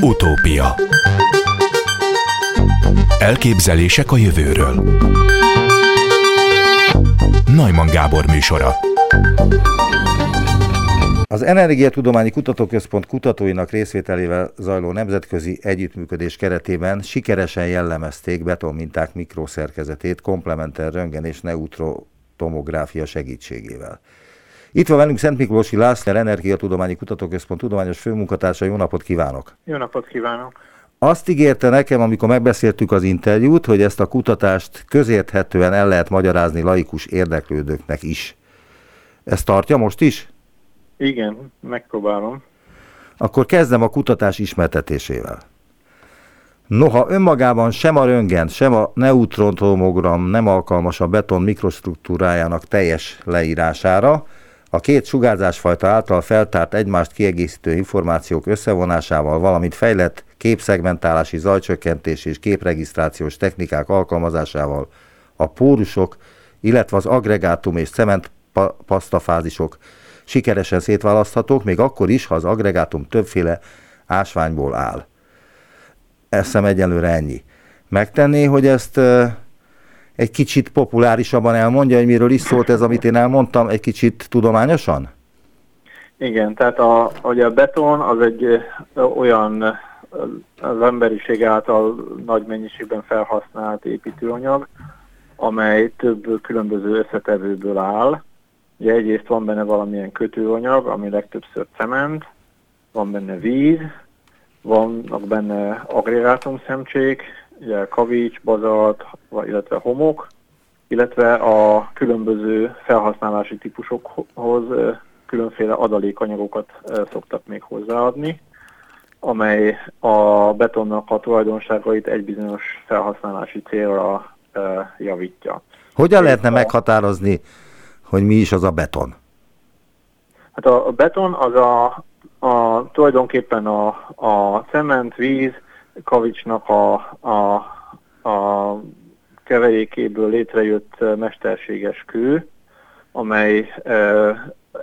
Utópia. Elképzelések a jövőről. Najman Gábor műsora. Az Energiatudományi Kutatóközpont kutatóinak részvételével zajló nemzetközi együttműködés keretében sikeresen jellemezték betonminták mikroszerkezetét komplementer röntgen és neutrotomográfia segítségével. Itt van velünk Szent Miklósi László, Energiatudományi Kutatóközpont tudományos főmunkatársa. Jó napot kívánok! Jó napot kívánok! Azt ígérte nekem, amikor megbeszéltük az interjút, hogy ezt a kutatást közérthetően el lehet magyarázni laikus érdeklődőknek is. Ezt tartja most is? Igen, megpróbálom. Akkor kezdem a kutatás ismertetésével. Noha önmagában sem a röntgen, sem a neutrontomogram nem alkalmas a beton mikrostruktúrájának teljes leírására, a két sugárzásfajta által feltárt egymást kiegészítő információk összevonásával, valamint fejlett képszegmentálási zajcsökkentés és képregisztrációs technikák alkalmazásával a pórusok, illetve az agregátum és cement pasztafázisok sikeresen szétválaszthatók, még akkor is, ha az agregátum többféle ásványból áll. Eszem egyelőre ennyi. Megtenné, hogy ezt egy kicsit populárisabban elmondja, hogy miről is szólt ez, amit én elmondtam, egy kicsit tudományosan? Igen, tehát a, hogy a beton az egy olyan az emberiség által nagy mennyiségben felhasznált építőanyag, amely több különböző összetevőből áll. Ugye egyrészt van benne valamilyen kötőanyag, ami legtöbbször cement, van benne víz, vannak benne agregátumszemcsék, ugye kavics, bazalt, illetve homok, illetve a különböző felhasználási típusokhoz különféle adalékanyagokat szoktak még hozzáadni, amely a betonnak a tulajdonságait egy bizonyos felhasználási célra javítja. Hogyan lehetne meghatározni, hogy mi is az a beton? Hát a beton az a, a tulajdonképpen a, a cement, víz, kavicsnak a, a, a keverékéből létrejött mesterséges kő, amely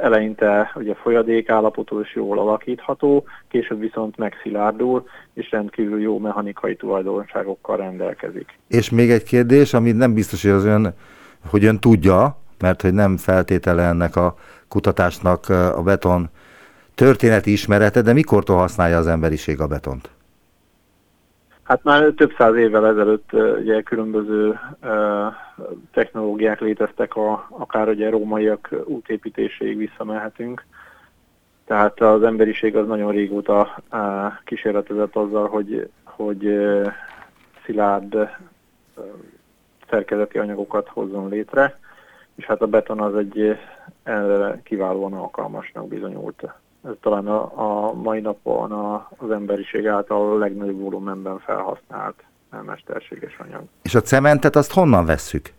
eleinte ugye folyadék állapotú és jól alakítható, később viszont megszilárdul, és rendkívül jó mechanikai tulajdonságokkal rendelkezik. És még egy kérdés, ami nem biztos, hogy az ön, hogy ön tudja, mert hogy nem feltétele ennek a kutatásnak a beton történeti ismerete, de mikortól használja az emberiség a betont? Hát már több száz évvel ezelőtt ugye különböző technológiák léteztek, a, akár ugye rómaiak útépítéséig visszamehetünk. Tehát az emberiség az nagyon régóta kísérletezett azzal, hogy, hogy szilárd szerkezeti anyagokat hozzon létre, és hát a beton az egy kiválóan alkalmasnak bizonyult ez talán a, a mai napon a, az emberiség által a legnagyobb volumenben felhasznált mesterséges anyag. És a cementet azt honnan vesszük?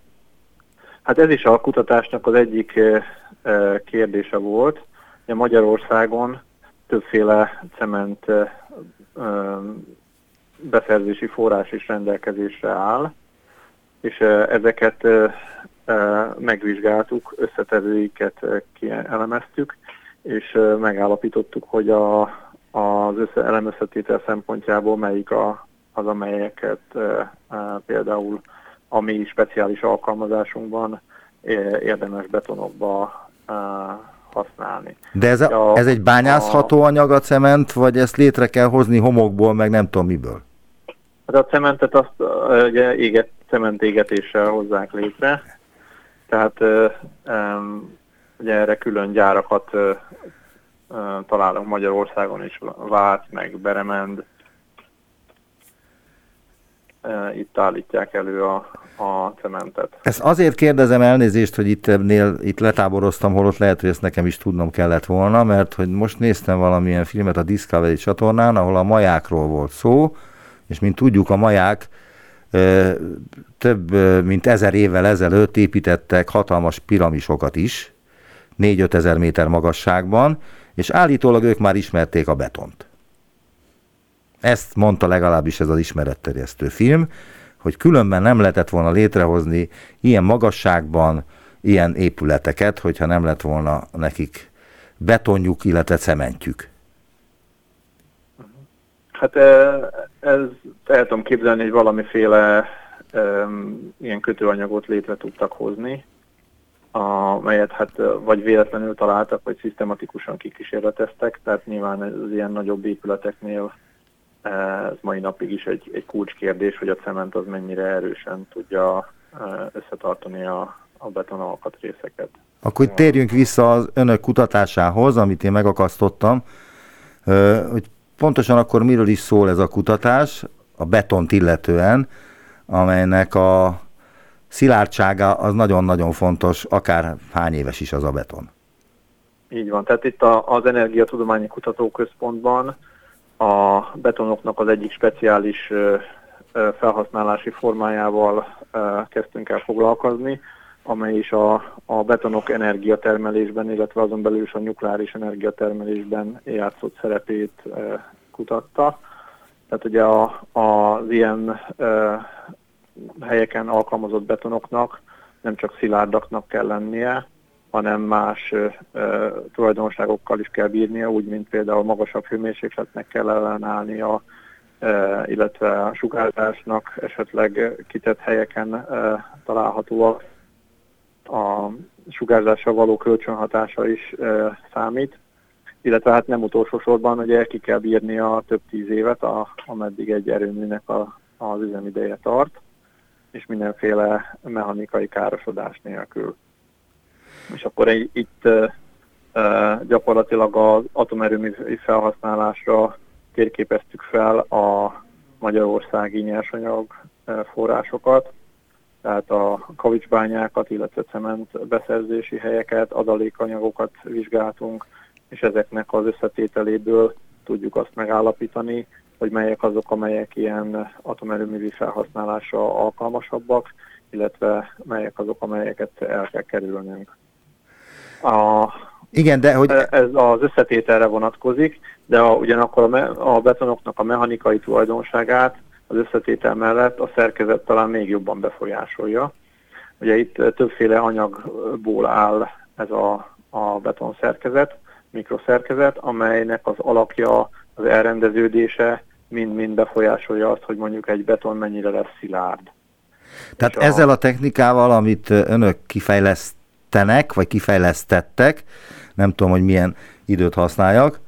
Hát ez is a kutatásnak az egyik kérdése volt. Ugye Magyarországon többféle cement beszerzési forrás is rendelkezésre áll, és ezeket megvizsgáltuk, összetevőiket kielemeztük, és megállapítottuk, hogy a, az összeelemezhetétel szempontjából melyik a, az, amelyeket e, például a mi speciális alkalmazásunkban érdemes betonokba e, használni. De ez, a, a, ez egy bányászható a, anyag a cement, vagy ezt létre kell hozni homokból, meg nem tudom miből? Hát a cementet azt ugye éget, cementégetéssel hozzák létre, tehát um, Ugye erre külön gyárakat ö, ö, találunk Magyarországon is, Vác, meg Beremend. Itt állítják elő a, a cementet. Ezt azért kérdezem elnézést, hogy itt, ebnél, itt letáboroztam, holott lehet, hogy ezt nekem is tudnom kellett volna, mert hogy most néztem valamilyen filmet a Discovery csatornán, ahol a majákról volt szó, és mint tudjuk, a maják több mint ezer évvel ezelőtt építettek hatalmas piramisokat is, 4-5 ezer méter magasságban, és állítólag ők már ismerték a betont. Ezt mondta legalábbis ez az ismeretterjesztő film, hogy különben nem lehetett volna létrehozni ilyen magasságban ilyen épületeket, hogyha nem lett volna nekik betonjuk, illetve cementjük. Hát ez el tudom képzelni, hogy valamiféle um, ilyen kötőanyagot létre tudtak hozni, a, melyet hát vagy véletlenül találtak, vagy szisztematikusan kikísérleteztek, tehát nyilván az ilyen nagyobb épületeknél ez mai napig is egy, egy kulcskérdés, hogy a cement az mennyire erősen tudja összetartani a, a beton alkatrészeket. Akkor térjünk vissza az önök kutatásához, amit én megakasztottam, hogy pontosan akkor miről is szól ez a kutatás, a betont illetően, amelynek a szilárdsága az nagyon-nagyon fontos, akár hány éves is az a beton. Így van, tehát itt a, az Energiatudományi Kutatóközpontban a betonoknak az egyik speciális felhasználási formájával kezdtünk el foglalkozni, amely is a, a betonok energiatermelésben, illetve azon belül is a nukleáris energiatermelésben játszott szerepét kutatta. Tehát ugye a, az ilyen helyeken alkalmazott betonoknak nem csak szilárdaknak kell lennie, hanem más ö, tulajdonságokkal is kell bírnia, úgy, mint például magasabb hőmérsékletnek kell ellenállnia, ö, illetve a sugárzásnak esetleg kitett helyeken ö, találhatóak. A sugárzással való kölcsönhatása is ö, számít, illetve hát nem utolsó sorban, hogy ki kell bírnia több tíz évet, a, ameddig egy erőműnek a, az üzemideje tart és mindenféle mechanikai károsodás nélkül. És akkor itt gyakorlatilag az atomerőmű felhasználásra térképeztük fel a magyarországi nyersanyag forrásokat, tehát a kavicsbányákat, illetve cement beszerzési helyeket, adalékanyagokat vizsgáltunk, és ezeknek az összetételéből tudjuk azt megállapítani, hogy melyek azok, amelyek ilyen atomerőművi felhasználásra alkalmasabbak, illetve melyek azok, amelyeket el kell kerülnünk. A, Igen, de hogy... Ez az összetételre vonatkozik, de a, ugyanakkor a, me, a betonoknak a mechanikai tulajdonságát az összetétel mellett a szerkezet talán még jobban befolyásolja. Ugye itt többféle anyagból áll ez a, a beton szerkezet, mikroszerkezet, amelynek az alakja, az elrendeződése mind-mind befolyásolja azt, hogy mondjuk egy beton mennyire lesz szilárd. Tehát És ezzel a... a technikával, amit önök kifejlesztenek, vagy kifejlesztettek, nem tudom, hogy milyen időt használjak,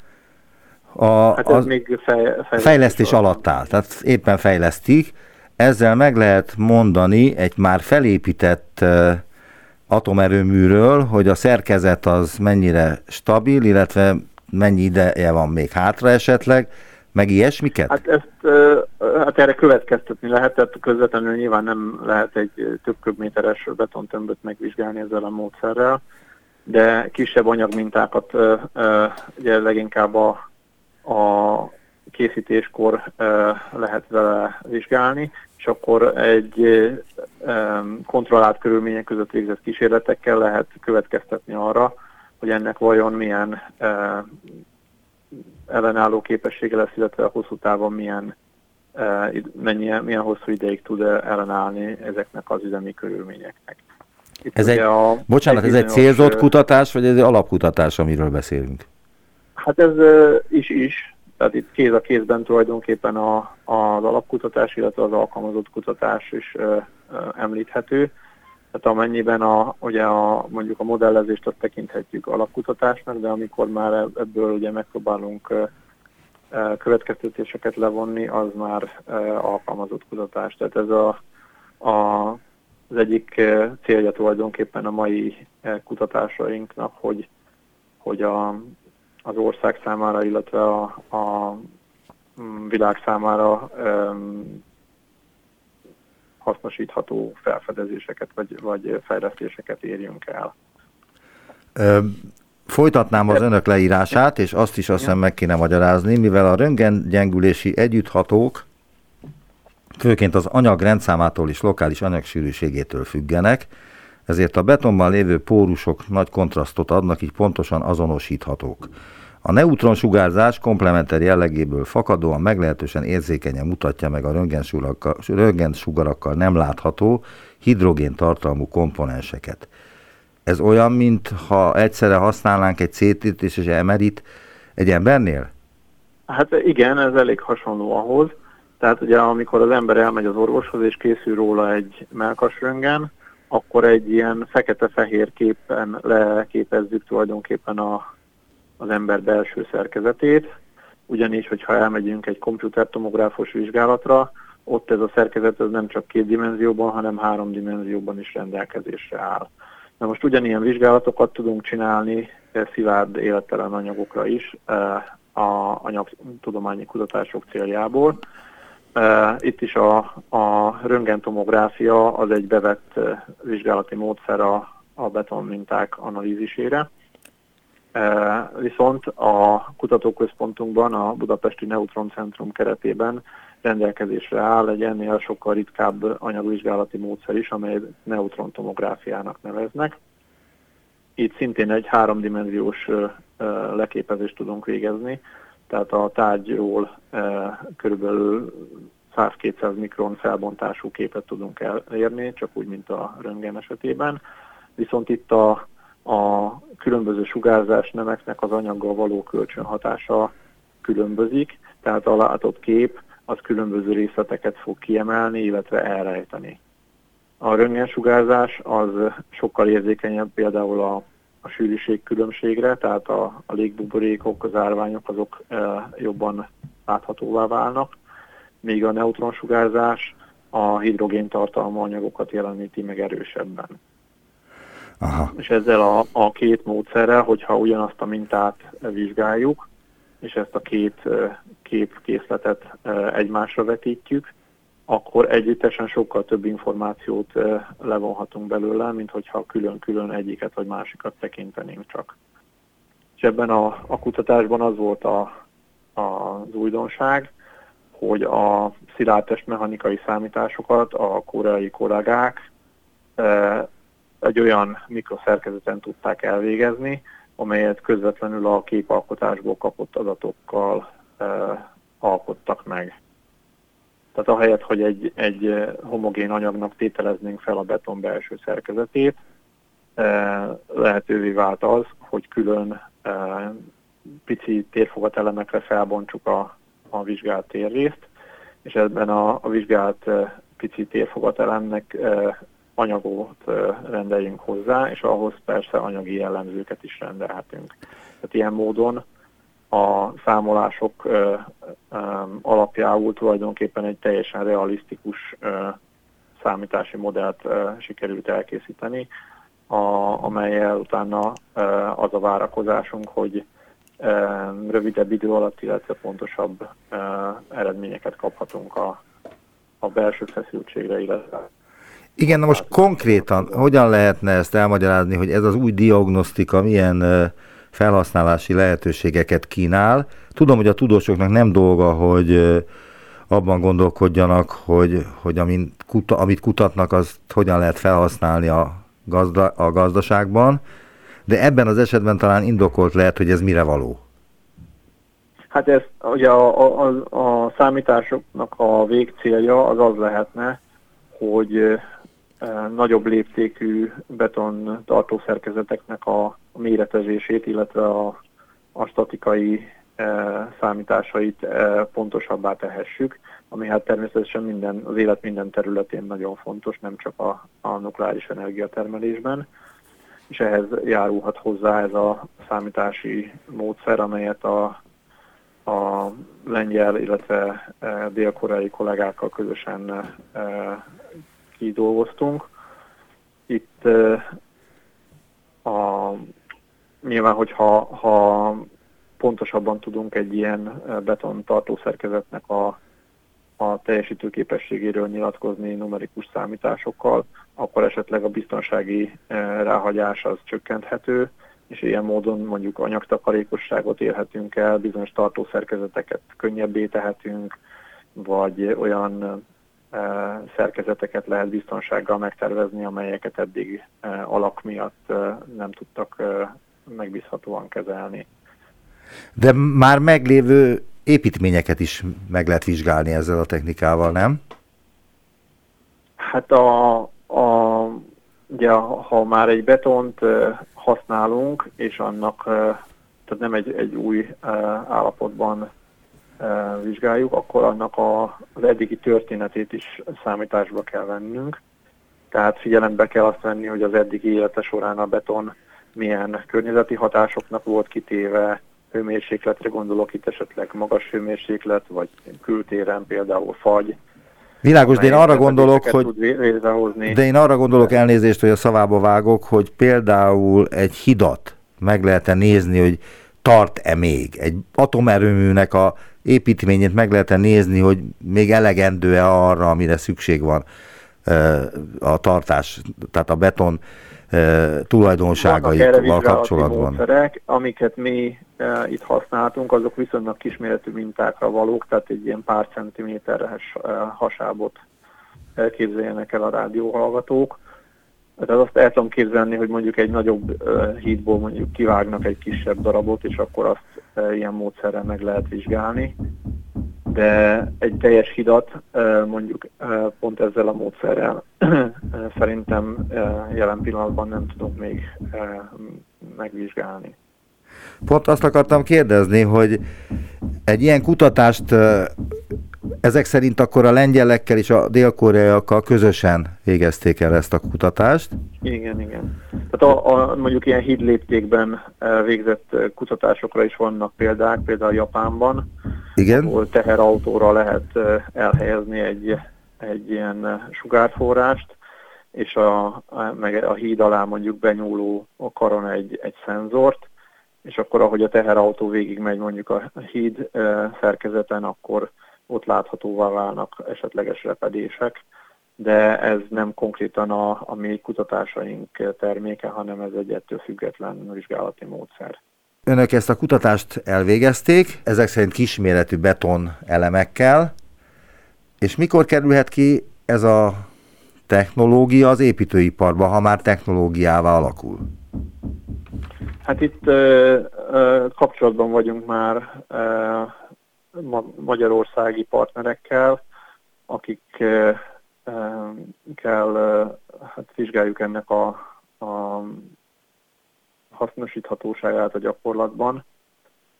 a, hát ez még fej, fejlesztés, fejlesztés alatt áll, tehát éppen fejlesztik. Ezzel meg lehet mondani egy már felépített atomerőműről, hogy a szerkezet az mennyire stabil, illetve mennyi ideje van még hátra esetleg, meg ilyesmiket? Hát ezt hát erre következtetni lehet, tehát közvetlenül nyilván nem lehet egy több köbméteres betontömböt megvizsgálni ezzel a módszerrel, de kisebb anyagmintákat ugye leginkább a, a készítéskor lehet vele vizsgálni, és akkor egy kontrollált körülmények között végzett kísérletekkel lehet következtetni arra, hogy ennek vajon milyen ellenálló képessége lesz, illetve a hosszú távon milyen, mennyi, milyen hosszú ideig tud ellenállni ezeknek az üzemi körülményeknek. Itt ez egy, a bocsánat, ez egy célzott kutatás, vagy ez egy alapkutatás, amiről beszélünk? Hát ez is is, tehát itt kéz a kézben tulajdonképpen a, az alapkutatás, illetve az alkalmazott kutatás is ö, ö, említhető. Tehát amennyiben a, ugye a, mondjuk a modellezést azt tekinthetjük alapkutatásnak, de amikor már ebből ugye megpróbálunk következtetéseket levonni, az már alkalmazott kutatás. Tehát ez a, a, az egyik célja tulajdonképpen a mai kutatásainknak, hogy, hogy a, az ország számára, illetve a, a mm, világ számára hasznosítható felfedezéseket vagy, vagy fejlesztéseket érjünk el. Ö, folytatnám az önök leírását, és azt is azt hiszem meg kéne magyarázni, mivel a röntgengyengülési együtthatók főként az anyag rendszámától és lokális anyagsűrűségétől függenek, ezért a betonban lévő pórusok nagy kontrasztot adnak, így pontosan azonosíthatók. A neutronsugárzás komplementer jellegéből fakadóan meglehetősen érzékenyen mutatja meg a röntgensugarakkal nem látható hidrogén tartalmú komponenseket. Ez olyan, mint ha egyszerre használnánk egy CT-t és egy MRI-t egy embernél? Hát igen, ez elég hasonló ahhoz. Tehát ugye amikor az ember elmegy az orvoshoz és készül róla egy melkasröngen, akkor egy ilyen fekete-fehér képen leképezzük tulajdonképpen a, az ember belső szerkezetét, ugyanis, hogyha elmegyünk egy komputertomográfos vizsgálatra, ott ez a szerkezet ez nem csak két dimenzióban, hanem három dimenzióban is rendelkezésre áll. Na most ugyanilyen vizsgálatokat tudunk csinálni szilárd élettelen anyagokra is eh, a anyagtudományi kutatások céljából. Eh, itt is a, a röntgentomográfia az egy bevett eh, vizsgálati módszer a, a betonminták analízisére. Viszont a kutatóközpontunkban, a Budapesti Neutron Centrum keretében rendelkezésre áll egy ennél sokkal ritkább anyagvizsgálati módszer is, amely neutrontomográfiának neveznek. Itt szintén egy háromdimenziós leképezést tudunk végezni, tehát a tárgyról körülbelül 100-200 mikron felbontású képet tudunk elérni, csak úgy, mint a röntgen esetében. Viszont itt a, a különböző sugárzás nemeknek az anyaggal való kölcsönhatása különbözik, tehát a látott kép az különböző részleteket fog kiemelni, illetve elrejteni. A röntgensugárzás az sokkal érzékenyebb például a, a sűrűség különbségre, tehát a, a légbuborékok, az árványok azok e, jobban láthatóvá válnak, míg a neutronsugárzás a hidrogén tartalmú anyagokat jeleníti meg erősebben. Aha. És ezzel a, a két módszerrel, hogyha ugyanazt a mintát vizsgáljuk, és ezt a két képkészletet egymásra vetítjük, akkor együttesen sokkal több információt levonhatunk belőle, mint hogyha külön-külön egyiket vagy másikat tekintenénk csak. És ebben a, a kutatásban az volt a, a, az újdonság, hogy a szilárdtest mechanikai számításokat a koreai kollégák egy olyan mikroszerkezeten tudták elvégezni, amelyet közvetlenül a képalkotásból kapott adatokkal e, alkottak meg. Tehát ahelyett, hogy egy, egy homogén anyagnak tételeznénk fel a beton belső szerkezetét, e, lehetővé vált az, hogy külön e, pici térfogatelemekre felbontsuk a, a vizsgált térrészt, és ebben a, a vizsgált e, pici térfogatelemnek e, anyagot rendeljünk hozzá, és ahhoz persze anyagi jellemzőket is rendelhetünk. Tehát ilyen módon a számolások alapjául tulajdonképpen egy teljesen realisztikus számítási modellt sikerült elkészíteni, amelyel utána az a várakozásunk, hogy rövidebb idő alatt, illetve pontosabb eredményeket kaphatunk a, a belső feszültségre, illetve igen, na most konkrétan hogyan lehetne ezt elmagyarázni, hogy ez az új diagnosztika milyen felhasználási lehetőségeket kínál? Tudom, hogy a tudósoknak nem dolga, hogy abban gondolkodjanak, hogy, hogy amit, kuta, amit kutatnak, azt hogyan lehet felhasználni a, gazda, a gazdaságban, de ebben az esetben talán indokolt lehet, hogy ez mire való. Hát ez ugye a, a, a számításoknak a végcélja az az lehetne, hogy nagyobb léptékű beton tartószerkezeteknek a méretezését, illetve a, a statikai számításait pontosabbá tehessük, ami hát természetesen minden, az élet minden területén nagyon fontos, nem csak a, a nukleáris energiatermelésben, és ehhez járulhat hozzá ez a számítási módszer, amelyet a, a lengyel, illetve dél-koreai kollégákkal közösen kidolgoztunk. Itt a, nyilván, hogyha ha pontosabban tudunk egy ilyen beton tartószerkezetnek a, a teljesítő képességéről nyilatkozni numerikus számításokkal, akkor esetleg a biztonsági ráhagyás az csökkenthető, és ilyen módon mondjuk anyagtakarékosságot érhetünk el, bizonyos tartószerkezeteket könnyebbé tehetünk, vagy olyan szerkezeteket lehet biztonsággal megtervezni, amelyeket eddig alak miatt nem tudtak megbízhatóan kezelni. De már meglévő építményeket is meg lehet vizsgálni ezzel a technikával, nem? Hát a, a, ugye, ha már egy betont használunk, és annak tehát nem egy, egy új állapotban vizsgáljuk, akkor annak a, az eddigi történetét is számításba kell vennünk. Tehát figyelembe kell azt venni, hogy az eddigi élete során a beton milyen környezeti hatásoknak volt kitéve, hőmérsékletre gondolok itt esetleg magas hőmérséklet, vagy kültéren például fagy. Világos, de én arra gondolok, hogy de én arra gondolok elnézést, hogy a szavába vágok, hogy például egy hidat meg lehet -e nézni, hogy tart-e még. Egy atomerőműnek a építményét meg lehet nézni, hogy még elegendő-e arra, amire szükség van a tartás, tehát a beton tulajdonságaival kapcsolatban. Módszerek, amiket mi e, itt használtunk, azok viszonylag kisméretű mintákra valók, tehát egy ilyen pár centiméteres e, hasábot képzeljenek el a rádióhallgatók. Tehát azt el tudom képzelni, hogy mondjuk egy nagyobb hídból mondjuk kivágnak egy kisebb darabot, és akkor azt ilyen módszerrel meg lehet vizsgálni. De egy teljes hidat mondjuk pont ezzel a módszerrel szerintem jelen pillanatban nem tudunk még megvizsgálni. Pont azt akartam kérdezni, hogy egy ilyen kutatást ezek szerint akkor a lengyelekkel és a dél-koreaiakkal közösen végezték el ezt a kutatást? Igen, igen. Tehát a, a, mondjuk ilyen hídléptékben eh, végzett eh, kutatásokra is vannak példák, például Japánban, igen. ahol teherautóra lehet eh, elhelyezni egy, egy ilyen sugárforrást, és a, a, meg a híd alá mondjuk benyúló a karon egy, egy szenzort, és akkor ahogy a teherautó végig megy mondjuk a híd szerkezeten, akkor ott láthatóvá válnak esetleges repedések, de ez nem konkrétan a, a mi kutatásaink terméke, hanem ez egy ettől független vizsgálati módszer. Önök ezt a kutatást elvégezték, ezek szerint kisméretű beton elemekkel, és mikor kerülhet ki ez a technológia az építőiparba, ha már technológiává alakul? Hát itt ö, ö, kapcsolatban vagyunk már ö, magyarországi partnerekkel, akikkel hát vizsgáljuk ennek a, a hasznosíthatóságát a gyakorlatban.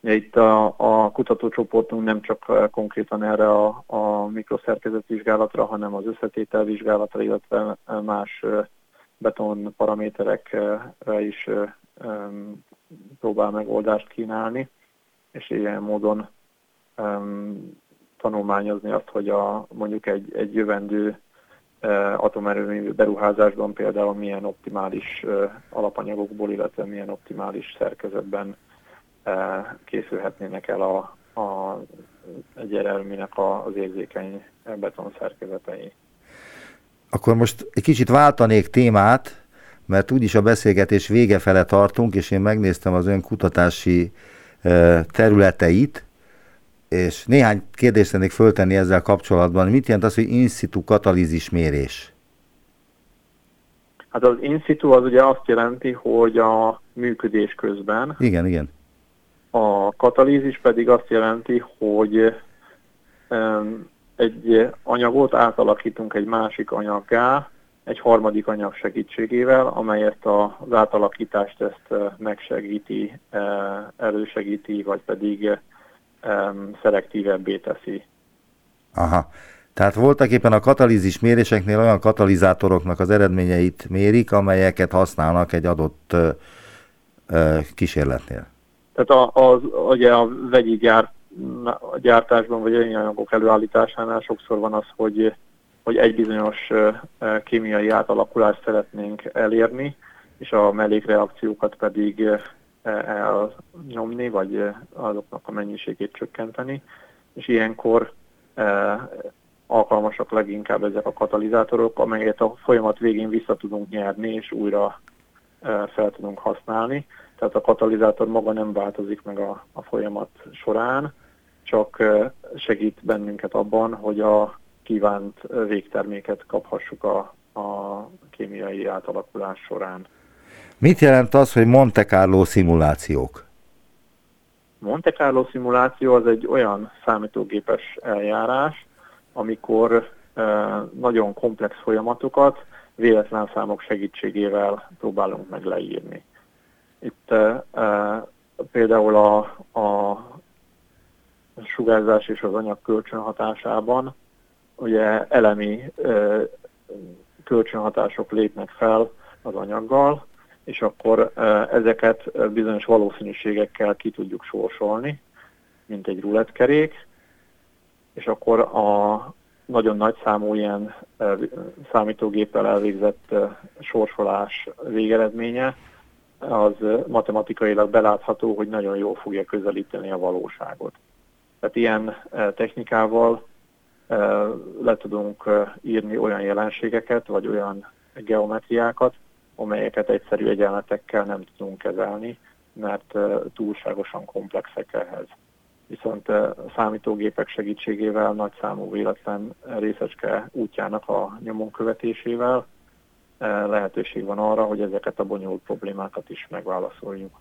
Itt a, a kutatócsoportunk nem csak konkrétan erre a, a mikroszerkezetvizsgálatra, hanem az összetételvizsgálatra, illetve más beton paraméterekre is próbál megoldást kínálni, és ilyen módon tanulmányozni azt, hogy a, mondjuk egy, egy jövendő uh, atomerőmű beruházásban például milyen optimális uh, alapanyagokból, illetve milyen optimális szerkezetben uh, készülhetnének el a, a, egy erőműnek az érzékeny beton szerkezetei. Akkor most egy kicsit váltanék témát, mert úgyis a beszélgetés vége fele tartunk, és én megnéztem az ön kutatási területeit, és néhány kérdést tennék föltenni ezzel kapcsolatban. Mit jelent az, hogy in situ katalízis mérés? Hát az in situ az ugye azt jelenti, hogy a működés közben. Igen, igen. A katalízis pedig azt jelenti, hogy egy anyagot átalakítunk egy másik anyaggá, egy harmadik anyag segítségével, amely ezt az átalakítást ezt megsegíti, elősegíti, vagy pedig um, szelektívebbé teszi. Aha. Tehát voltak éppen a katalízis méréseknél olyan katalizátoroknak az eredményeit mérik, amelyeket használnak egy adott ö, ö, kísérletnél. Tehát a, az, ugye a vegyi gyár, gyártásban vagy anyagok előállításánál sokszor van az, hogy, hogy egy bizonyos kémiai átalakulást szeretnénk elérni, és a mellékreakciókat pedig elnyomni, vagy azoknak a mennyiségét csökkenteni, és ilyenkor alkalmasak leginkább ezek a katalizátorok, amelyet a folyamat végén vissza tudunk nyerni, és újra fel tudunk használni. Tehát a katalizátor maga nem változik meg a, a folyamat során, csak segít bennünket abban, hogy a kívánt végterméket kaphassuk a, a kémiai átalakulás során. Mit jelent az, hogy Monte Carlo szimulációk? Monte Carlo szimuláció az egy olyan számítógépes eljárás, amikor nagyon komplex folyamatokat véletlen számok segítségével próbálunk meg leírni. Itt például a, a sugárzás és az anyag kölcsönhatásában ugye elemi kölcsönhatások lépnek fel az anyaggal, és akkor ezeket bizonyos valószínűségekkel ki tudjuk sorsolni, mint egy rulettkerék, és akkor a nagyon nagy számú ilyen számítógéppel elvégzett sorsolás végeredménye az matematikailag belátható, hogy nagyon jól fogja közelíteni a valóságot. Tehát ilyen technikával le tudunk írni olyan jelenségeket, vagy olyan geometriákat, amelyeket egyszerű egyenletekkel nem tudunk kezelni, mert túlságosan komplexek ehhez. Viszont számítógépek segítségével, nagy számú véletlen részecske útjának a nyomon követésével lehetőség van arra, hogy ezeket a bonyolult problémákat is megválaszoljuk.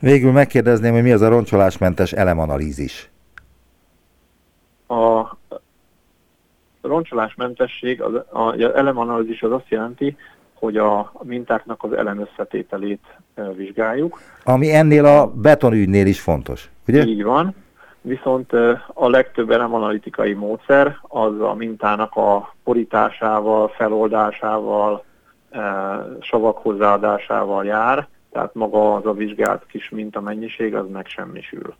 Végül megkérdezném, hogy mi az a roncsolásmentes elemanalízis? A roncsolásmentesség, az, az elemanalízis az azt jelenti, hogy a mintáknak az elemösszetételét vizsgáljuk. Ami ennél a betonügynél is fontos, ugye? Így van. Viszont a legtöbb elemanalitikai módszer az a mintának a porításával, feloldásával, savak hozzáadásával jár, tehát maga az a vizsgált kis minta mennyiség az megsemmisül.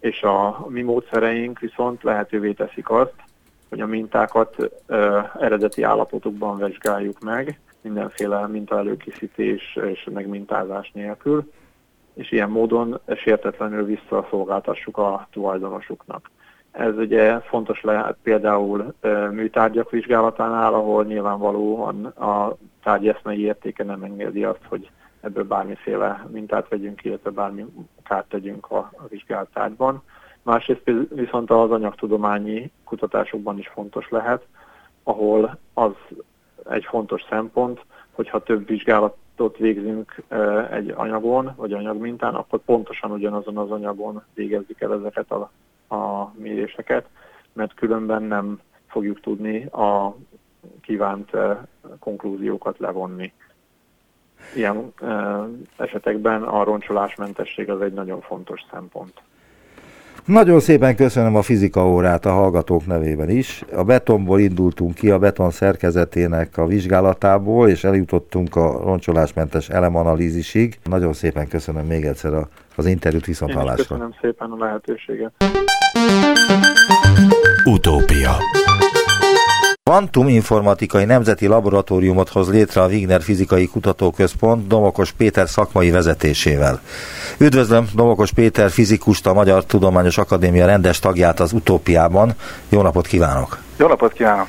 És a mi módszereink viszont lehetővé teszik azt, hogy a mintákat ö, eredeti állapotukban vizsgáljuk meg, mindenféle minta előkészítés és megmintázás nélkül, és ilyen módon sértetlenül visszaszolgáltassuk a tulajdonosuknak. Ez ugye fontos lehet például műtárgyak vizsgálatánál, ahol nyilvánvalóan a tárgy eszmei értéke nem engedi azt, hogy ebből bármiféle mintát vegyünk, illetve bármi kárt tegyünk a, a vizsgált tárgyban. Másrészt viszont az anyagtudományi kutatásokban is fontos lehet, ahol az egy fontos szempont, hogyha több vizsgálatot végzünk egy anyagon, vagy anyagmintán, akkor pontosan ugyanazon az anyagon végezzük el ezeket a, a méréseket, mert különben nem fogjuk tudni a kívánt konklúziókat levonni. Ilyen esetekben a roncsolásmentesség az egy nagyon fontos szempont. Nagyon szépen köszönöm a fizika órát a hallgatók nevében is. A betonból indultunk ki, a beton szerkezetének a vizsgálatából, és eljutottunk a roncsolásmentes elemanalízisig. Nagyon szépen köszönöm még egyszer az interjút viszont hallásra. Köszönöm szépen a lehetőséget. Utópia Kvantuminformatikai Nemzeti Laboratóriumot hoz létre a Wigner Fizikai Kutatóközpont Domokos Péter szakmai vezetésével. Üdvözlöm Domokos Péter fizikust, a Magyar Tudományos Akadémia rendes tagját az Utópiában. Jó napot kívánok! Jó napot kívánok!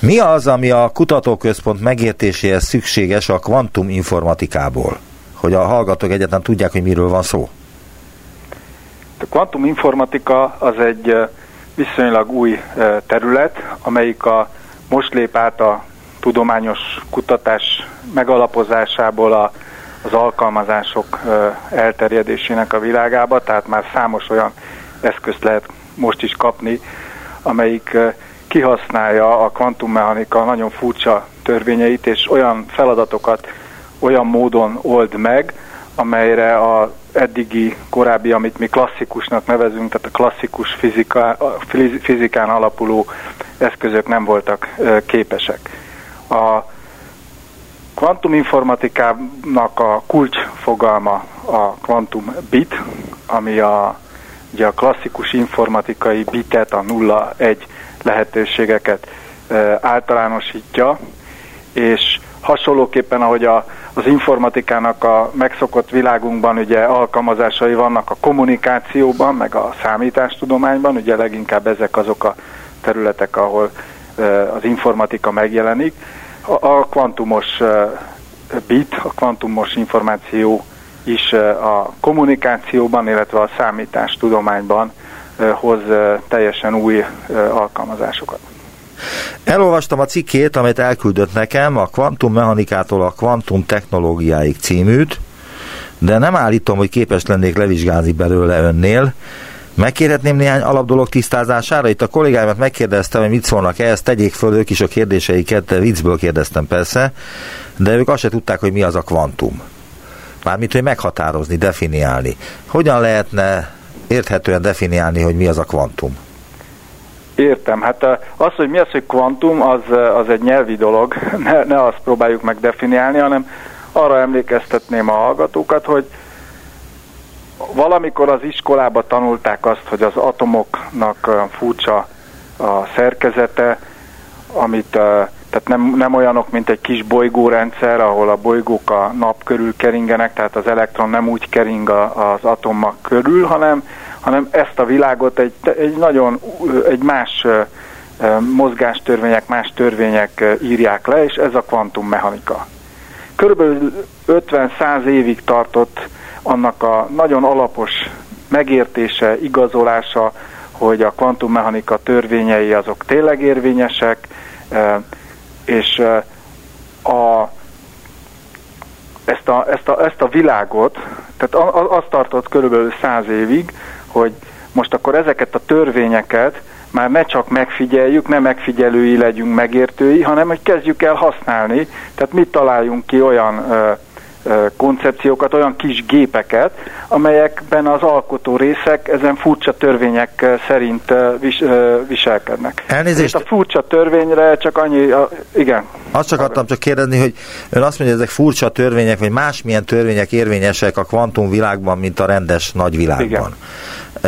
Mi az, ami a kutatóközpont megértéséhez szükséges a kvantuminformatikából? Hogy a hallgatók egyetlen tudják, hogy miről van szó. A kvantuminformatika az egy viszonylag új terület, amelyik a most lép át a tudományos kutatás megalapozásából a, az alkalmazások elterjedésének a világába, tehát már számos olyan eszközt lehet most is kapni, amelyik kihasználja a kvantummechanika nagyon furcsa törvényeit, és olyan feladatokat olyan módon old meg, amelyre a eddigi, korábbi, amit mi klasszikusnak nevezünk, tehát a klasszikus fizika, fizikán alapuló eszközök nem voltak képesek. A kvantuminformatikának a kulcsfogalma a kvantum bit, ami a, ugye a klasszikus informatikai bitet, a 0-1 lehetőségeket általánosítja, és hasonlóképpen, ahogy a az informatikának a megszokott világunkban ugye alkalmazásai vannak a kommunikációban, meg a számítástudományban, ugye leginkább ezek azok a területek, ahol az informatika megjelenik. A kvantumos bit, a kvantumos információ is a kommunikációban, illetve a számítástudományban hoz teljesen új alkalmazásokat. Elolvastam a cikkét, amit elküldött nekem, a kvantummechanikától a kvantum technológiáig címűt, de nem állítom, hogy képes lennék levizsgálni belőle önnél. Megkérhetném néhány alapdolog tisztázására? Itt a kollégáimat megkérdeztem, hogy mit szólnak ehhez, tegyék föl ők is a kérdéseiket, viccből kérdeztem persze, de ők azt se tudták, hogy mi az a kvantum. Mármint, hogy meghatározni, definiálni. Hogyan lehetne érthetően definiálni, hogy mi az a kvantum. Értem. Hát az, hogy mi az, hogy kvantum, az, az egy nyelvi dolog. Ne, ne azt próbáljuk meg definiálni, hanem arra emlékeztetném a hallgatókat, hogy valamikor az iskolába tanulták azt, hogy az atomoknak furcsa a szerkezete, amit tehát nem, nem olyanok, mint egy kis bolygórendszer, ahol a bolygók a nap körül keringenek, tehát az elektron nem úgy kering az atomok körül, hanem, hanem ezt a világot egy, egy nagyon, egy más mozgástörvények, más törvények írják le, és ez a kvantummechanika. Körülbelül 50-100 évig tartott annak a nagyon alapos megértése, igazolása, hogy a kvantummechanika törvényei azok tényleg érvényesek, és a, ezt, a, ezt, a, ezt a világot, tehát azt tartott körülbelül száz évig, hogy most akkor ezeket a törvényeket már ne csak megfigyeljük, ne megfigyelői legyünk megértői, hanem hogy kezdjük el használni, tehát mit találjunk ki olyan koncepciókat, olyan kis gépeket, amelyekben az alkotó részek ezen furcsa törvények szerint vis, viselkednek. Elnézést. a furcsa törvényre csak annyi, a, igen. Azt csak adtam csak kérdezni, hogy ön azt mondja, hogy ezek furcsa törvények, vagy másmilyen törvények érvényesek a kvantum világban, mint a rendes nagyvilágban. Igen.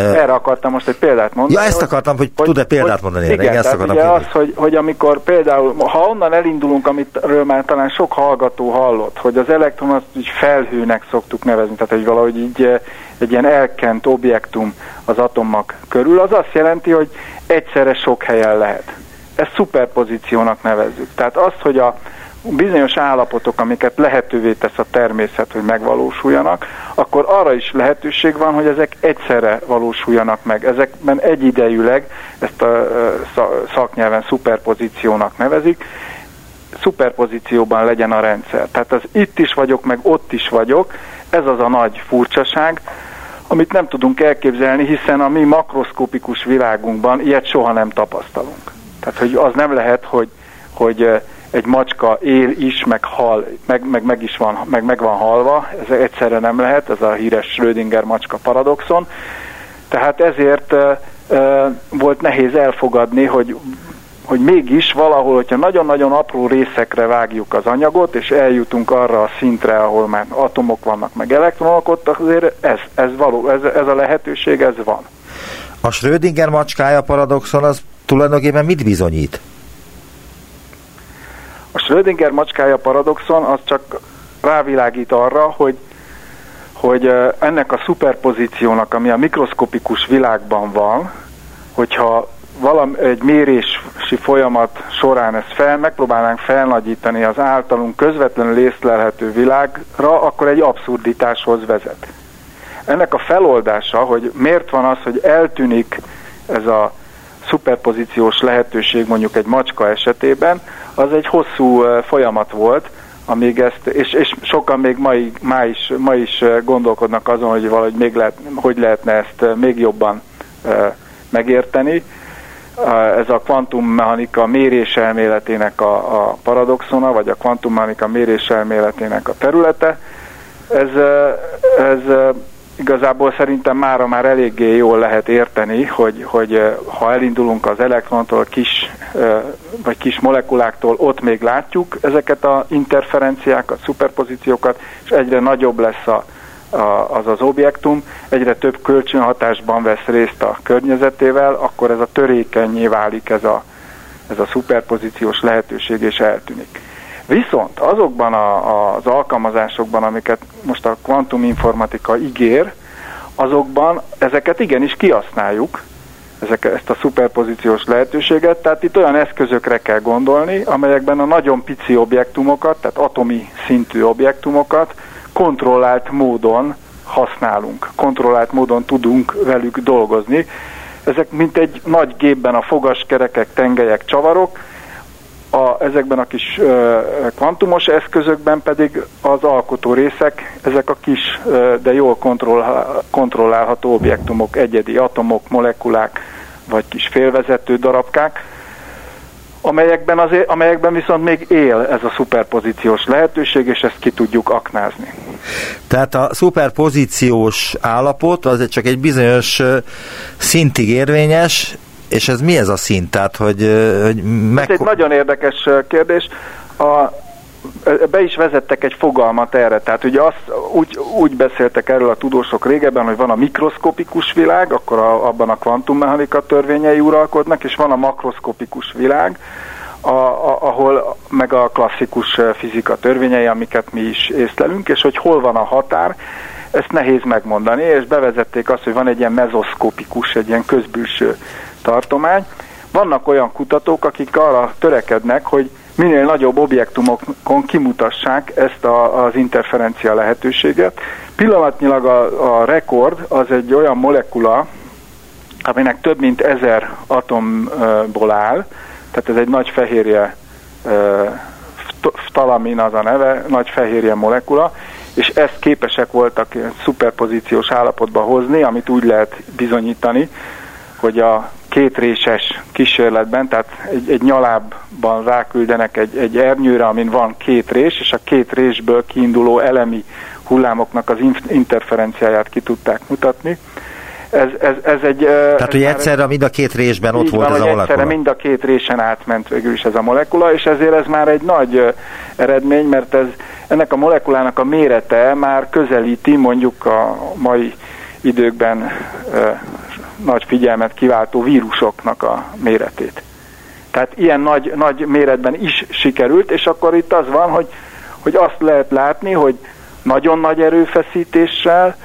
Erre akartam most egy példát mondani. Ja, ezt akartam, hogy, hogy tud-e példát hogy, mondani Igen, ezt akartam ugye az, hogy, hogy amikor például, ha onnan elindulunk, amitről már talán sok hallgató hallott, hogy az elektron azt így felhőnek szoktuk nevezni, tehát hogy valahogy így egy ilyen elkent objektum az atomok körül, az azt jelenti, hogy egyszerre sok helyen lehet. Ezt szuperpozíciónak nevezzük. Tehát azt, hogy a, bizonyos állapotok, amiket lehetővé tesz a természet, hogy megvalósuljanak, akkor arra is lehetőség van, hogy ezek egyszerre valósuljanak meg. Ezekben egyidejűleg, ezt a szaknyelven szuperpozíciónak nevezik, szuperpozícióban legyen a rendszer. Tehát az itt is vagyok, meg ott is vagyok, ez az a nagy furcsaság, amit nem tudunk elképzelni, hiszen a mi makroszkopikus világunkban ilyet soha nem tapasztalunk. Tehát, hogy az nem lehet, hogy, hogy egy macska él is, meg hal, meg, meg, meg is van, meg, meg van halva, ez egyszerre nem lehet, ez a híres Schrödinger macska paradoxon. Tehát ezért e, e, volt nehéz elfogadni, hogy hogy mégis valahol, hogyha nagyon-nagyon apró részekre vágjuk az anyagot, és eljutunk arra a szintre, ahol már atomok vannak, meg elektronok, ott azért ez, ez, való, ez, ez a lehetőség, ez van. A Schrödinger macskája paradoxon az tulajdonképpen mit bizonyít? A Schrödinger macskája paradoxon az csak rávilágít arra, hogy, hogy ennek a szuperpozíciónak, ami a mikroszkopikus világban van, hogyha valami, egy mérési folyamat során ezt fel, megpróbálnánk felnagyítani az általunk közvetlenül észlelhető világra, akkor egy abszurditáshoz vezet. Ennek a feloldása, hogy miért van az, hogy eltűnik ez a szuperpozíciós lehetőség mondjuk egy macska esetében, az egy hosszú folyamat volt, amíg ezt, és, és sokan még ma, ma, is, ma is gondolkodnak azon, hogy valahogy még lehet, hogy lehetne ezt még jobban megérteni. Ez a kvantummechanika méréselméletének a, a paradoxona, vagy a kvantummechanika méréselméletének a területe. Ez, ez igazából szerintem mára már eléggé jól lehet érteni, hogy, hogy ha elindulunk az elektrontól, kis, vagy kis molekuláktól, ott még látjuk ezeket a interferenciákat, szuperpozíciókat, és egyre nagyobb lesz a, a, az az objektum, egyre több kölcsönhatásban vesz részt a környezetével, akkor ez a törékenyé válik ez a, ez a szuperpozíciós lehetőség, és eltűnik. Viszont azokban a, az alkalmazásokban, amiket most a kvantuminformatika ígér, azokban ezeket igenis kihasználjuk, ezek, ezt a szuperpozíciós lehetőséget, tehát itt olyan eszközökre kell gondolni, amelyekben a nagyon pici objektumokat, tehát atomi szintű objektumokat kontrollált módon használunk, kontrollált módon tudunk velük dolgozni. Ezek mint egy nagy gépben a fogaskerekek, tengelyek, csavarok, a, ezekben a kis ö, kvantumos eszközökben pedig az alkotó részek, ezek a kis, ö, de jól kontroll, kontrollálható objektumok, egyedi atomok, molekulák, vagy kis félvezető darabkák, amelyekben, azért, amelyekben viszont még él ez a szuperpozíciós lehetőség, és ezt ki tudjuk aknázni. Tehát a szuperpozíciós állapot az csak egy bizonyos szintig érvényes, és ez mi ez a szint? Tehát, hogy, hogy meg... Ez egy nagyon érdekes kérdés. A, be is vezettek egy fogalmat erre, tehát ugye azt úgy, úgy beszéltek erről a tudósok régebben, hogy van a mikroszkopikus világ, akkor a, abban a kvantummechanika törvényei uralkodnak, és van a makroszkopikus világ, a, a, ahol meg a klasszikus fizika törvényei, amiket mi is észlelünk, és hogy hol van a határ, ezt nehéz megmondani, és bevezették azt, hogy van egy ilyen mezoszkopikus, egy ilyen közbülső tartomány. Vannak olyan kutatók, akik arra törekednek, hogy minél nagyobb objektumokon kimutassák ezt a, az interferencia lehetőséget. Pillanatnyilag a, a rekord az egy olyan molekula, aminek több mint ezer atomból áll, tehát ez egy nagy fehérje, ftalamin az a neve, nagy fehérje molekula, és ezt képesek voltak szuperpozíciós állapotba hozni, amit úgy lehet bizonyítani, hogy a kétréses kísérletben, tehát egy, egy nyalábban ráküldenek egy, egy ernyőre, amin van két rés, és a két résből kiinduló elemi hullámoknak az interferenciáját ki tudták mutatni. Ez, ez, ez egy... Tehát, hogy egyszerre mind a két résben ott volt van, ez a molekula. Egyszerre mind a két résen átment végül is ez a molekula, és ezért ez már egy nagy eredmény, mert ez ennek a molekulának a mérete már közelíti mondjuk a mai időkben nagy figyelmet kiváltó vírusoknak a méretét. Tehát ilyen nagy, nagy méretben is sikerült, és akkor itt az van, hogy, hogy azt lehet látni, hogy nagyon nagy erőfeszítéssel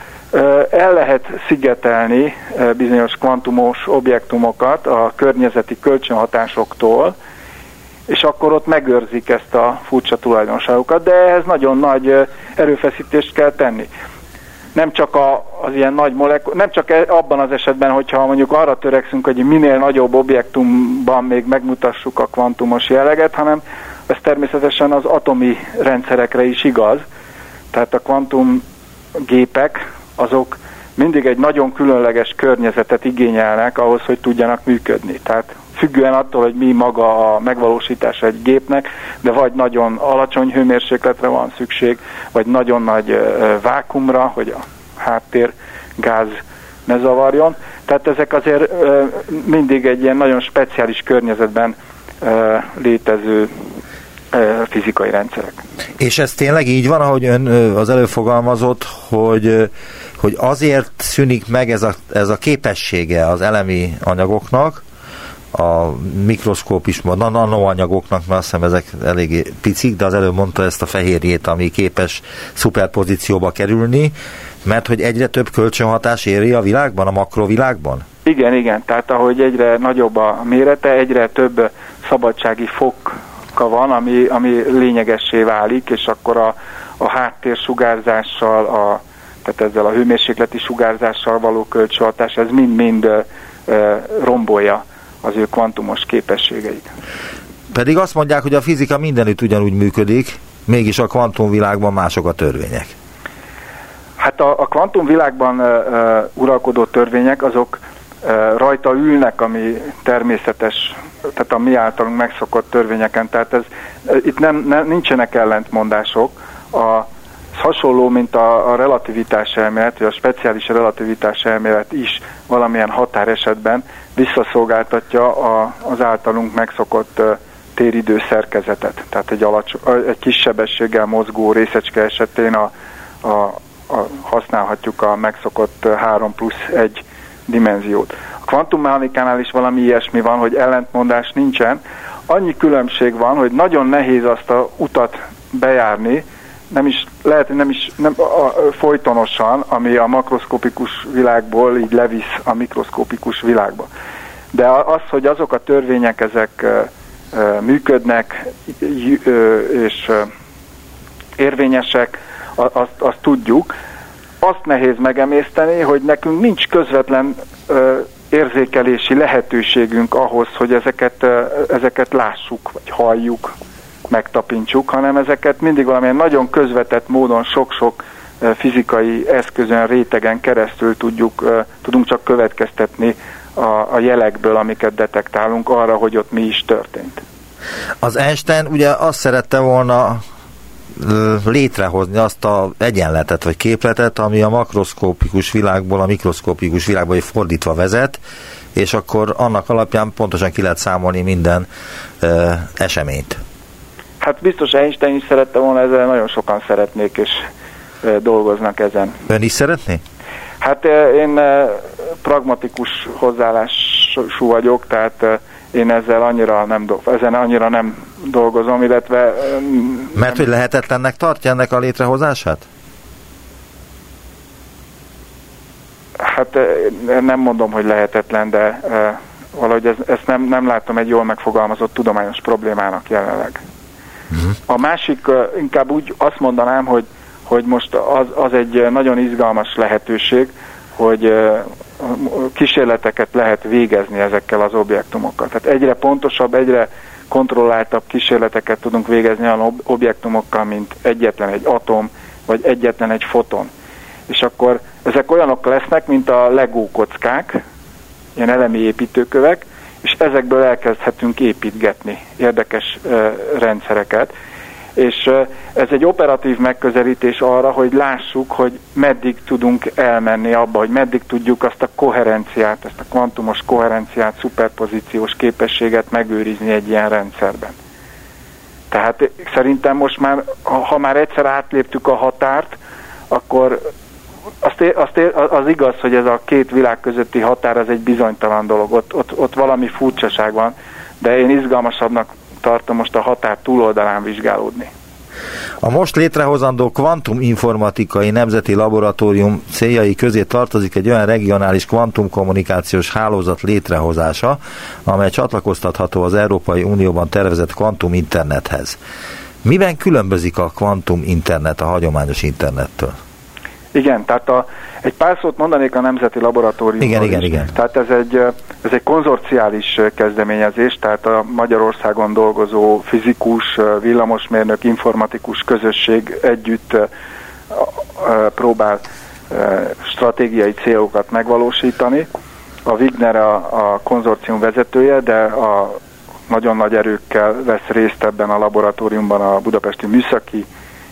el lehet szigetelni bizonyos kvantumos objektumokat a környezeti kölcsönhatásoktól, és akkor ott megőrzik ezt a furcsa tulajdonságokat, de ehhez nagyon nagy erőfeszítést kell tenni nem csak a, az ilyen nagy molekul, nem csak e, abban az esetben, hogyha mondjuk arra törekszünk, hogy minél nagyobb objektumban még megmutassuk a kvantumos jelleget, hanem ez természetesen az atomi rendszerekre is igaz. Tehát a kvantum gépek azok mindig egy nagyon különleges környezetet igényelnek ahhoz, hogy tudjanak működni. Tehát függően attól, hogy mi maga a megvalósítása egy gépnek, de vagy nagyon alacsony hőmérsékletre van szükség, vagy nagyon nagy vákumra, hogy a háttér gáz ne zavarjon. Tehát ezek azért mindig egy ilyen nagyon speciális környezetben létező fizikai rendszerek. És ez tényleg így van, ahogy ön az előfogalmazott, hogy, hogy azért szűnik meg ez a, ez a képessége az elemi anyagoknak, a mikroszkóp is a nanoanyagoknak, mert azt hiszem ezek eléggé picik, de az előbb mondta ezt a fehérjét, ami képes szuperpozícióba kerülni, mert hogy egyre több kölcsönhatás éri a világban, a makrovilágban? Igen, igen, tehát ahogy egyre nagyobb a mérete, egyre több szabadsági foka van, ami, ami lényegessé válik, és akkor a, a háttérsugárzással, a, tehát ezzel a hőmérsékleti sugárzással való kölcsönhatás, ez mind-mind rombolja az ő kvantumos képességeit. Pedig azt mondják, hogy a fizika mindenütt ugyanúgy működik, mégis a kvantumvilágban mások a törvények. Hát a, a kvantumvilágban uh, uh, uralkodó törvények azok uh, rajta ülnek, ami természetes, tehát a mi általunk megszokott törvényeken. Tehát ez, uh, itt nem, nem, nincsenek ellentmondások. A, ez hasonló, mint a, a relativitás elmélet, vagy a speciális relativitás elmélet is valamilyen határesetben visszaszolgáltatja a, az általunk megszokott téridő szerkezetet. Tehát egy, alacsony, egy kis sebességgel mozgó részecske esetén a, a, a, használhatjuk a megszokott 3 plusz 1 dimenziót. A kvantummechanikánál is valami ilyesmi van, hogy ellentmondás nincsen. Annyi különbség van, hogy nagyon nehéz azt a utat bejárni, nem is, lehet, hogy nem is nem, a, a, folytonosan, ami a makroszkopikus világból így levisz a mikroszkopikus világba. De az, hogy azok a törvények ezek működnek és érvényesek, azt, azt tudjuk. Azt nehéz megemészteni, hogy nekünk nincs közvetlen érzékelési lehetőségünk ahhoz, hogy ezeket, ezeket lássuk, vagy halljuk, megtapintsuk, hanem ezeket mindig valamilyen nagyon közvetett módon sok-sok fizikai eszközön, rétegen keresztül tudjuk, tudunk csak következtetni a, a jelekből, amiket detektálunk arra, hogy ott mi is történt. Az Einstein ugye azt szerette volna létrehozni azt a egyenletet vagy képletet, ami a makroszkópikus világból a mikroszkópikus világba fordítva vezet, és akkor annak alapján pontosan ki lehet számolni minden ö, eseményt. Hát biztos Einstein is szerette volna, ezzel nagyon sokan szeretnék, és dolgoznak ezen. Ön is szeretné? Hát én pragmatikus hozzáállású vagyok, tehát én ezzel annyira nem, ezen annyira nem dolgozom, illetve... Mert hogy lehetetlennek tartja ennek a létrehozását? Hát nem mondom, hogy lehetetlen, de valahogy ez, ezt nem, nem látom egy jól megfogalmazott tudományos problémának jelenleg. Uh-huh. A másik, inkább úgy azt mondanám, hogy, hogy most az, az egy nagyon izgalmas lehetőség, hogy kísérleteket lehet végezni ezekkel az objektumokkal. Tehát egyre pontosabb, egyre kontrolláltabb kísérleteket tudunk végezni olyan objektumokkal, mint egyetlen egy atom, vagy egyetlen egy foton. És akkor ezek olyanok lesznek, mint a Lego kockák, ilyen elemi építőkövek, és ezekből elkezdhetünk építgetni érdekes rendszereket és ez egy operatív megközelítés arra, hogy lássuk, hogy meddig tudunk elmenni abba, hogy meddig tudjuk azt a koherenciát, ezt a kvantumos koherenciát, szuperpozíciós képességet megőrizni egy ilyen rendszerben. Tehát szerintem most már, ha már egyszer átléptük a határt, akkor azt, azt, az igaz, hogy ez a két világ közötti határ az egy bizonytalan dolog, ott, ott, ott valami furcsaság van, de én izgalmasabbnak tartom most a határ túloldalán vizsgálódni. A most létrehozandó kvantuminformatikai nemzeti laboratórium céljai közé tartozik egy olyan regionális kvantumkommunikációs hálózat létrehozása, amely csatlakoztatható az Európai Unióban tervezett kvantum internethez. Miben különbözik a kvantum internet a hagyományos internettől? Igen, tehát a, egy pár szót mondanék a Nemzeti Laboratóriumról Igen, igen, igen. Tehát ez egy, ez egy konzorciális kezdeményezés, tehát a Magyarországon dolgozó fizikus, villamosmérnök, informatikus közösség együtt próbál stratégiai célokat megvalósítani. A Wigner a, a konzorcium vezetője, de a nagyon nagy erőkkel vesz részt ebben a laboratóriumban a Budapesti Műszaki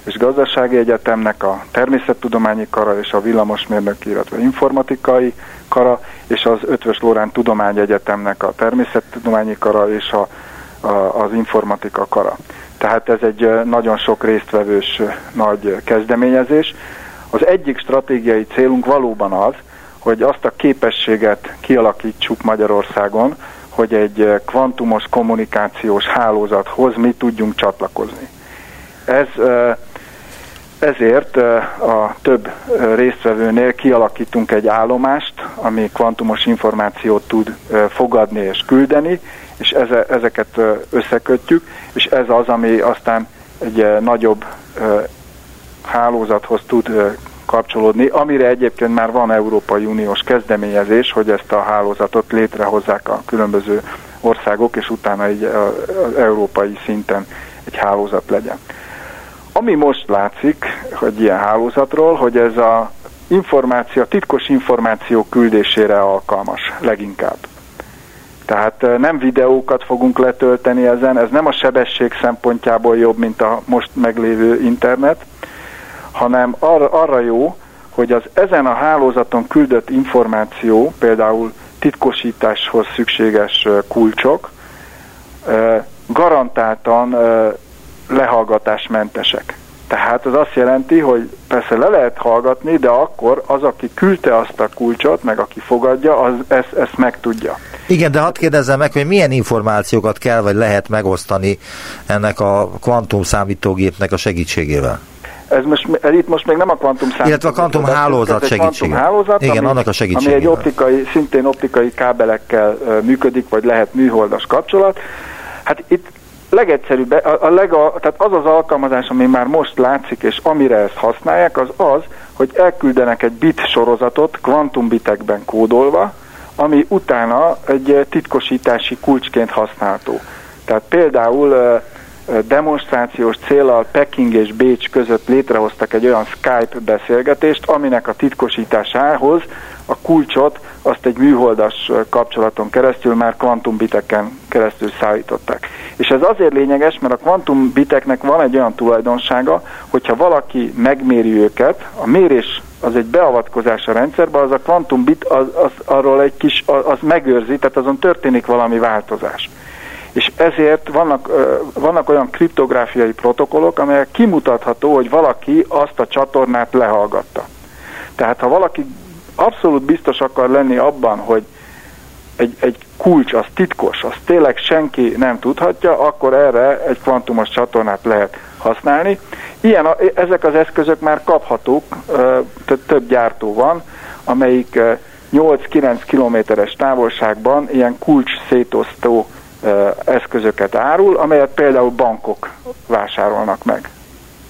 és Gazdasági Egyetemnek a Természettudományi Kara és a Villamosmérnöki, illetve Informatikai Kara, és az Ötvös Lórán Tudományegyetemnek a Természettudományi Kara és a, a, az Informatika Kara. Tehát ez egy nagyon sok résztvevős nagy kezdeményezés. Az egyik stratégiai célunk valóban az, hogy azt a képességet kialakítsuk Magyarországon, hogy egy kvantumos kommunikációs hálózathoz mi tudjunk csatlakozni. Ez ezért a több résztvevőnél kialakítunk egy állomást, ami kvantumos információt tud fogadni és küldeni, és ezeket összekötjük, és ez az, ami aztán egy nagyobb hálózathoz tud kapcsolódni, amire egyébként már van Európai Uniós kezdeményezés, hogy ezt a hálózatot létrehozzák a különböző országok, és utána egy európai szinten egy hálózat legyen. Ami most látszik, hogy ilyen hálózatról, hogy ez a információ, titkos információ küldésére alkalmas leginkább. Tehát nem videókat fogunk letölteni ezen, ez nem a sebesség szempontjából jobb, mint a most meglévő internet, hanem arra, arra jó, hogy az ezen a hálózaton küldött információ, például titkosításhoz szükséges kulcsok, garantáltan lehallgatásmentesek. Tehát az azt jelenti, hogy persze le lehet hallgatni, de akkor az, aki küldte azt a kulcsot, meg aki fogadja, az ezt, ezt megtudja. Igen, de hadd kérdezzem meg, hogy milyen információkat kell vagy lehet megosztani ennek a kvantum számítógépnek a segítségével? Ez most, ez itt most még nem a kvantum számítógép. Illetve a kvantum hálózat hálózat, Igen, ami, annak a segítségével. Ami egy optikai, szintén optikai kábelekkel működik, vagy lehet műholdas kapcsolat. Hát itt legegyszerűbb, a, a lega, tehát az az alkalmazás, ami már most látszik, és amire ezt használják, az az, hogy elküldenek egy bit sorozatot kvantumbitekben kódolva, ami utána egy titkosítási kulcsként használható. Tehát például demonstrációs célral Peking és Bécs között létrehoztak egy olyan Skype beszélgetést, aminek a titkosításához a kulcsot azt egy műholdas kapcsolaton keresztül már kvantumbiteken keresztül szállították. És ez azért lényeges, mert a kvantumbiteknek van egy olyan tulajdonsága, hogyha valaki megméri őket, a mérés az egy beavatkozás a rendszerbe, az a kvantumbit az, az, arról egy kis, az, az megőrzi, tehát azon történik valami változás. És ezért vannak, vannak olyan kriptográfiai protokollok, amelyek kimutatható, hogy valaki azt a csatornát lehallgatta. Tehát ha valaki abszolút biztos akar lenni abban, hogy egy, egy kulcs, az titkos, az tényleg senki nem tudhatja, akkor erre egy kvantumos csatornát lehet használni. Ilyen, ezek az eszközök már kaphatók, több gyártó van, amelyik 8-9 kilométeres távolságban ilyen kulcs szétosztó eszközöket árul, amelyet például bankok vásárolnak meg.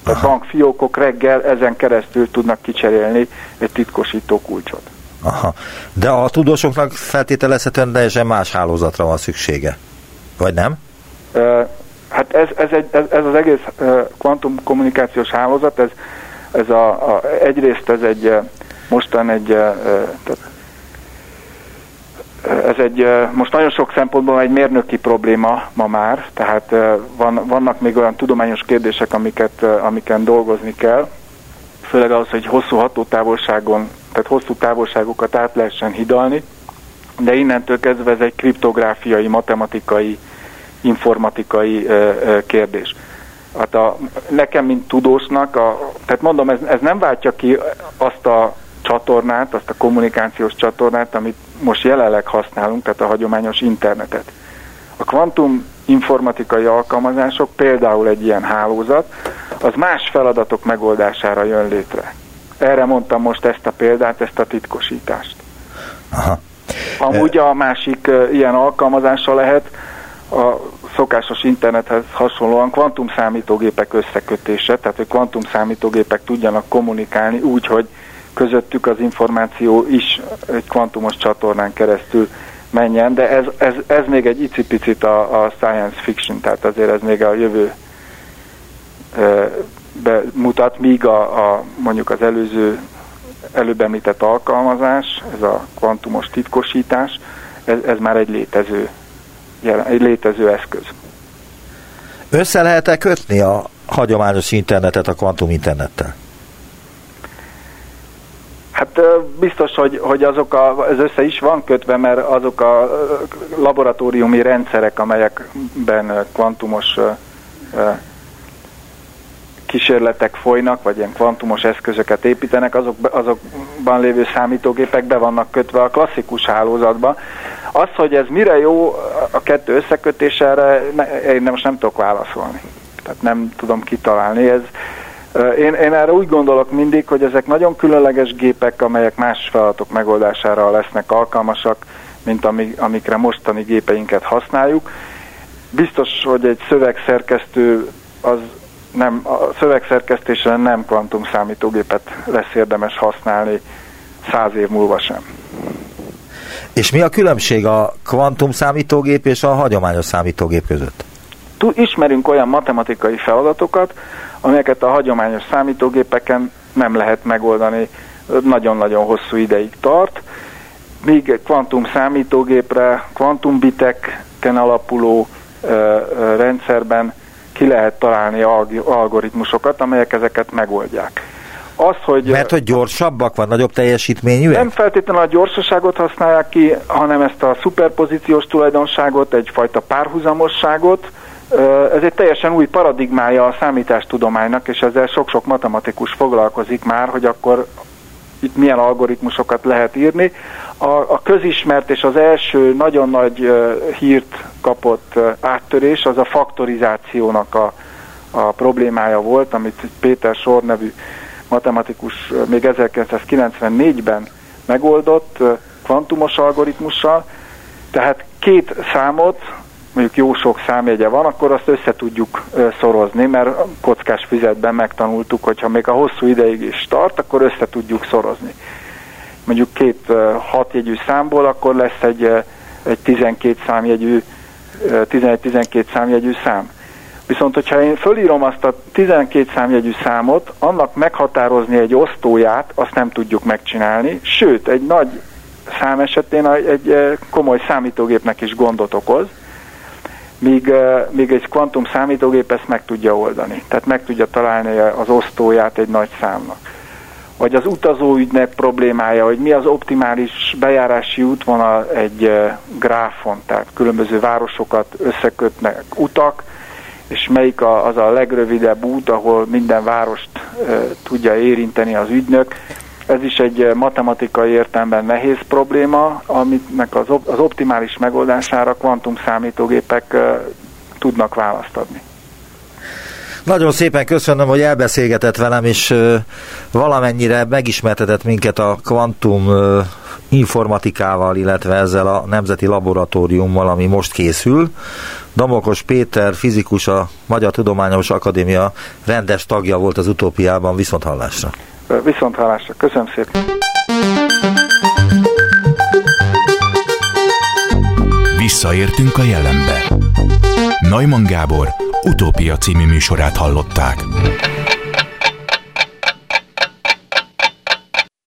A bankfiókok reggel ezen keresztül tudnak kicserélni egy titkosító kulcsot. Aha. De a tudósoknak feltételezhetően teljesen más hálózatra van szüksége. Vagy nem? Hát ez, ez, egy, ez, ez az egész uh, kvantumkommunikációs hálózat, ez, ez a, a, egyrészt ez egy mostan egy tehát ez egy most nagyon sok szempontból egy mérnöki probléma ma már, tehát van, vannak még olyan tudományos kérdések, amiket, amiken dolgozni kell, főleg ahhoz, hogy hosszú hatótávolságon, tehát hosszú távolságokat át lehessen hidalni, de innentől kezdve ez egy kriptográfiai, matematikai, informatikai kérdés. Hát a, nekem, mint tudósnak, a, tehát mondom, ez, ez nem váltja ki azt a csatornát, azt a kommunikációs csatornát, amit most jelenleg használunk, tehát a hagyományos internetet. A kvantum informatikai alkalmazások, például egy ilyen hálózat, az más feladatok megoldására jön létre. Erre mondtam most ezt a példát, ezt a titkosítást. Aha. Amúgy a másik ilyen alkalmazása lehet a szokásos internethez hasonlóan kvantum számítógépek összekötése, tehát hogy kvantum számítógépek tudjanak kommunikálni úgy, hogy közöttük az információ is egy kvantumos csatornán keresztül menjen, de ez, ez, ez még egy icipicit a, a science fiction, tehát azért ez még a jövő e, mutat, míg a, a, mondjuk az előző előbb említett alkalmazás, ez a kvantumos titkosítás, ez, ez már egy létező, egy létező eszköz. Össze lehet-e kötni a hagyományos internetet a kvantum internettel? Hát biztos, hogy, hogy azok a, ez össze is van kötve, mert azok a laboratóriumi rendszerek, amelyekben kvantumos kísérletek folynak, vagy ilyen kvantumos eszközöket építenek, azok, azokban lévő számítógépek be vannak kötve a klasszikus hálózatba. Az, hogy ez mire jó a kettő összekötés, erre én most nem tudok válaszolni. Tehát nem tudom kitalálni. Ez, én, én erre úgy gondolok mindig, hogy ezek nagyon különleges gépek, amelyek más feladatok megoldására lesznek alkalmasak, mint ami, amikre mostani gépeinket használjuk. Biztos, hogy egy szövegszerkesztő az nem, a szövegszerkesztésre nem kvantum számítógépet lesz érdemes használni száz év múlva sem. És mi a különbség a kvantum számítógép és a hagyományos számítógép között? Ismerünk olyan matematikai feladatokat, amelyeket a hagyományos számítógépeken nem lehet megoldani, nagyon-nagyon hosszú ideig tart, míg kvantum számítógépre, kvantumbiteken alapuló rendszerben ki lehet találni algoritmusokat, amelyek ezeket megoldják. Az, hogy Mert hogy gyorsabbak, van nagyobb teljesítményűek? Nem feltétlenül a gyorsaságot használják ki, hanem ezt a szuperpozíciós tulajdonságot, egyfajta párhuzamosságot, ez egy teljesen új paradigmája a számítástudománynak, és ezzel sok-sok matematikus foglalkozik már, hogy akkor itt milyen algoritmusokat lehet írni. A, a közismert és az első nagyon nagy hírt kapott áttörés az a faktorizációnak a, a problémája volt, amit Péter Sor nevű matematikus uh, még 1994-ben megoldott kvantumos algoritmussal, tehát két számot mondjuk jó sok számjegye van, akkor azt össze tudjuk szorozni, mert kockás füzetben megtanultuk, hogyha még a hosszú ideig is tart, akkor össze tudjuk szorozni. Mondjuk két hatjegyű számból, akkor lesz egy, egy 12 számjegyű, 11-12 számjegyű szám. Viszont, hogyha én fölírom azt a 12 számjegyű számot, annak meghatározni egy osztóját, azt nem tudjuk megcsinálni, sőt, egy nagy szám esetén egy komoly számítógépnek is gondot okoz, míg, míg egy kvantum számítógép ezt meg tudja oldani. Tehát meg tudja találni az osztóját egy nagy számnak. Vagy az utazóügynek problémája, hogy mi az optimális bejárási útvonal egy gráfon, tehát különböző városokat összekötnek utak, és melyik az a legrövidebb út, ahol minden várost e, tudja érinteni az ügynök. Ez is egy matematikai értelemben nehéz probléma, aminek az, az optimális megoldására kvantum számítógépek e, tudnak választ adni. Nagyon szépen köszönöm, hogy elbeszélgetett velem, és valamennyire megismertetett minket a kvantum informatikával, illetve ezzel a nemzeti laboratóriummal, ami most készül. Damokos Péter, fizikus, a Magyar Tudományos Akadémia rendes tagja volt az utópiában. Viszont hallásra! Viszont hallásra! Köszönöm szépen! Visszaértünk a jelenbe. Neumann Gábor utópia című műsorát hallották.